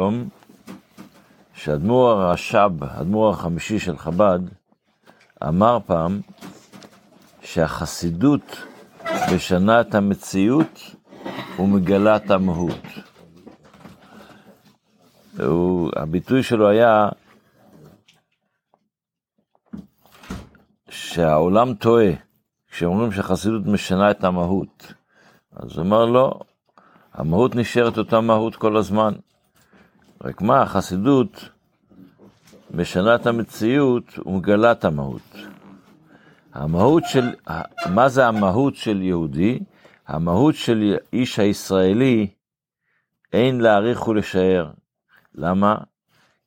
היום שאדמו"ר הרש"ב, אדמו"ר החמישי של חב"ד, אמר פעם שהחסידות משנה את המציאות ומגלה את המהות. הביטוי שלו היה שהעולם טועה כשאומרים שהחסידות משנה את המהות. אז הוא אמר לא, המהות נשארת אותה מהות כל הזמן. רק מה, החסידות משנה את המציאות ומגלה את המהות. המהות של, מה זה המהות של יהודי? המהות של איש הישראלי אין להעריך ולשער. למה?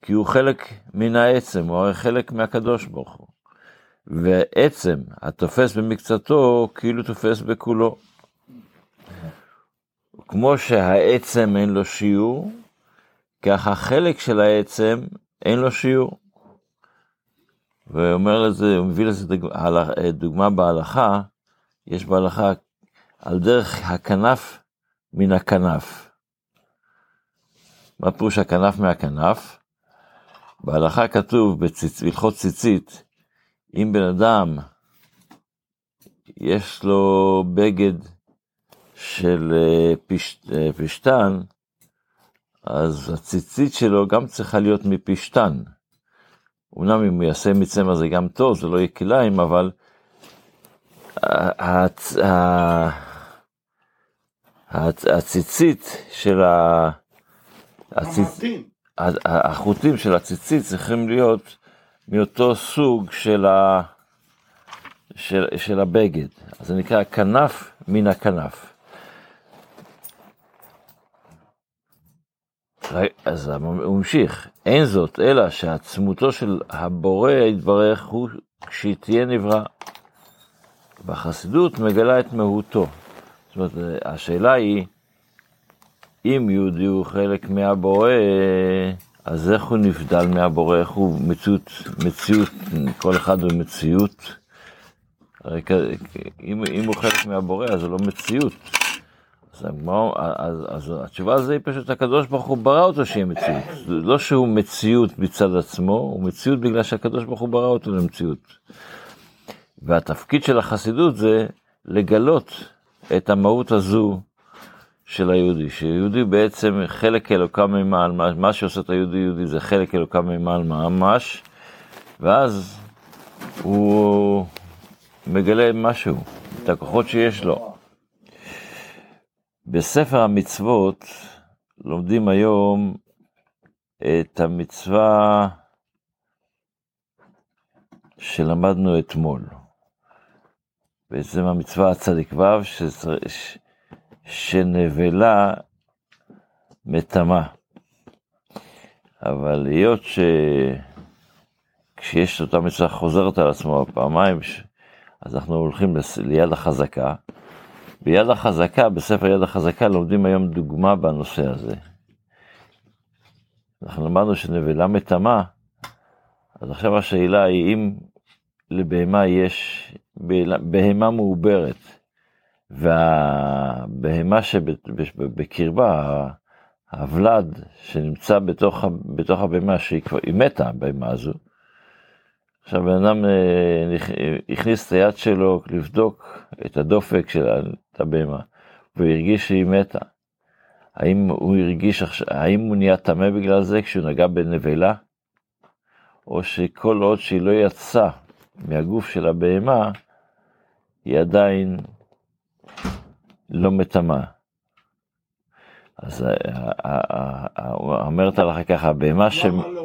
כי הוא חלק מן העצם, הוא הרי חלק מהקדוש ברוך הוא. ועצם התופס במקצתו, כאילו תופס בכולו. כמו שהעצם אין לו שיעור, כך החלק של העצם אין לו שיעור. ואומר לזה, הוא מביא לזה דוגמה, בהלכה, יש בהלכה על דרך הכנף מן הכנף. מה פירוש הכנף מהכנף? בהלכה כתוב בהלכות ציצית, אם בן אדם יש לו בגד של אה, פש, אה, פשטן, אז הציצית שלו גם צריכה להיות מפשטן. אמנם אם הוא יעשה מצמר זה גם טוב, זה לא יהיה כליים, אבל הציצית של ה... החוטים של הציצית צריכים להיות מאותו סוג של, ה... של, של הבגד. אז זה נקרא כנף מן הכנף. אז הוא המשיך, אין זאת, אלא שעצמותו של הבורא יתברך הוא כשהיא תהיה נברא. והחסידות מגלה את מהותו. זאת אומרת, השאלה היא, אם יהודי הוא חלק מהבורא, אז איך הוא נבדל מהבורא, איך הוא מציאות, מציאות, כל אחד הוא מציאות. הרי אם, אם הוא חלק מהבורא, אז הוא לא מציאות. אז, אז, אז התשובה לזה היא פשוט, הקדוש ברוך הוא ברא אותו שיהיה מציאות. לא שהוא מציאות מצד עצמו, הוא מציאות בגלל שהקדוש ברוך הוא ברא אותו למציאות. והתפקיד של החסידות זה לגלות את המהות הזו של היהודי, שיהודי בעצם חלק אלוקה ממעל, מה שעושה את היהודי יהודי זה חלק אלוקה ממעל ממש, ואז הוא מגלה משהו, את הכוחות שיש לו. בספר המצוות לומדים היום את המצווה שלמדנו אתמול. בעצם המצווה הצדיק ו' שנבלה מטמא. אבל היות שכשיש אותה מצווה חוזרת על עצמו פעמיים, אז אנחנו הולכים ליד החזקה. ביד החזקה, בספר יד החזקה, לומדים היום דוגמה בנושא הזה. אנחנו למדנו שנבלה מטמא, אז עכשיו השאלה היא אם לבהמה יש, בהמה מעוברת, והבהמה שבקרבה, הוולד שנמצא בתוך, בתוך הבהמה, שהיא כבר, היא מתה, הבהמה הזו. עכשיו בן אדם אה, הכניס את היד שלו לבדוק את הדופק של הבהמה, והוא הרגיש שהיא מתה. האם הוא הרגיש, האם הוא נהיה טמא בגלל זה כשהוא נגע בנבלה? או שכל עוד שהיא לא יצאה מהגוף של הבהמה, היא עדיין לא מטמאה. אז אומרת לך ככה, בהמה, ש... לא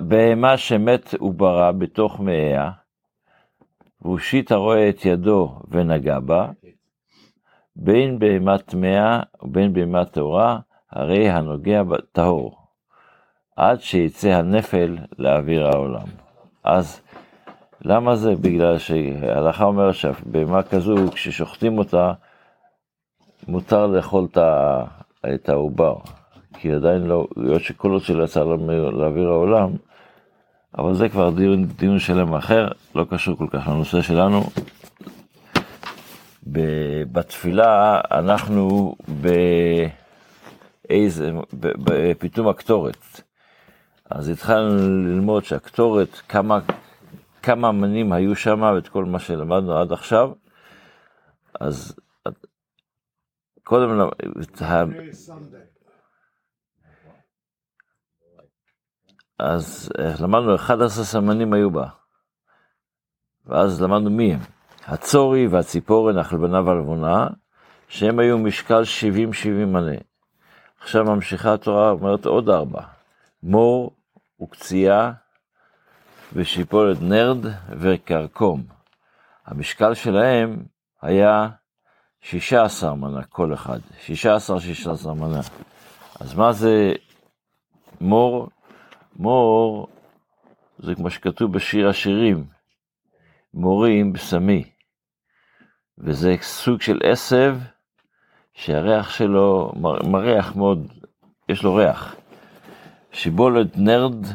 בהמה, שמת וברא בתוך מאיה, והושיט הרואה את ידו ונגע בה, בין בהמה טמאה ובין בהמה טהורה, הרי הנוגע טהור, עד שיצא הנפל לאוויר העולם. אז למה זה? בגלל שההלכה אומרת שבהמה כזו, כששוחטים אותה, מותר לאכול את העובר, כי עדיין לא, היות שכל עוד שלא יצא לאוויר העולם, אבל זה כבר דיון, דיון שלם אחר, לא קשור כל כך לנושא שלנו. בתפילה אנחנו איזה, בפתאום הקטורת. אז התחלנו ללמוד שהקטורת, כמה, כמה אמנים היו שם, ואת כל מה שלמדנו עד עכשיו. אז קודם, אז למדנו 11 סמנים היו בה. ואז למדנו מי הם. הצורי והציפורן, החלבנה והלבונה, שהם היו משקל 70-70 מנה. עכשיו ממשיכה התורה, אומרת עוד ארבע. מור וקצייה ושיפולת נרד וקרקום. המשקל שלהם היה 16 מנה כל אחד, 16-16 מנה. אז מה זה מור? מור זה כמו שכתוב בשיר השירים, מורים בשמי, וזה סוג של עשב שהריח שלו מריח מאוד, יש לו ריח. שיבולת נרד,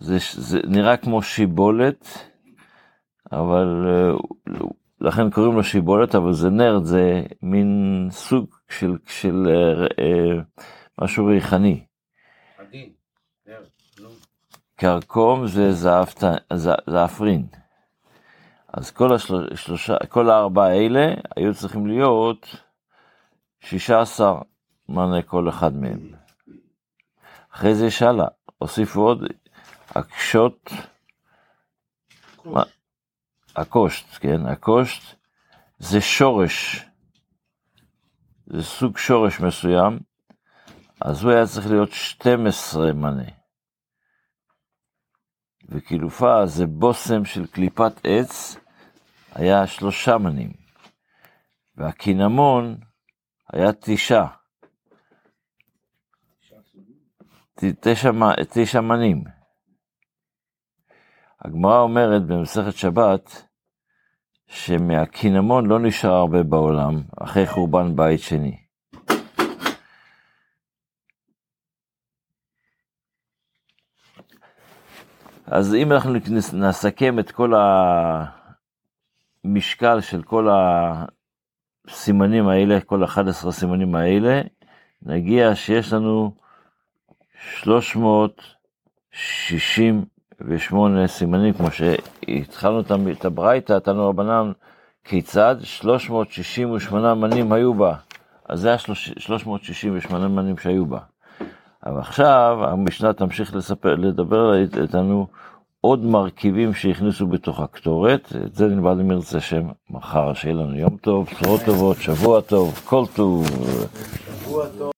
זה, זה נראה כמו שיבולת, אבל לכן קוראים לו שיבולת, אבל זה נרד, זה מין סוג של, של אה, אה, משהו ריחני. קרקום זה זעפרין. אז כל, השלושה, כל הארבעה האלה היו צריכים להיות 16 מנה כל אחד מהם. אחרי זה יש הלאה, הוסיפו עוד הקשות, הקושט, כן, הקושט זה שורש, זה סוג שורש מסוים, אז הוא היה צריך להיות 12 מנה. וקילופה זה בושם של קליפת עץ, היה שלושה מנים. והקינמון היה תשעה. תשע, תשע מנים. הגמרא אומרת במסכת שבת, שמהקינמון לא נשאר הרבה בעולם, אחרי חורבן בית שני. אז אם אנחנו נסכם את כל המשקל של כל הסימנים האלה, כל 11 הסימנים האלה, נגיע שיש לנו 368 סימנים, כמו שהתחלנו את הברייתא, תנו רבנן, כיצד 368 מנים היו בה. אז זה ה-368 מנים שהיו בה. אבל עכשיו המשנה תמשיך לספר, לדבר איתנו עוד מרכיבים שהכניסו בתוך הקטורת, את זה נלמד אם ירצה השם מחר, שיהיה לנו יום טוב, בשורות טובות, שבוע טוב, כל טוב. שבוע טוב.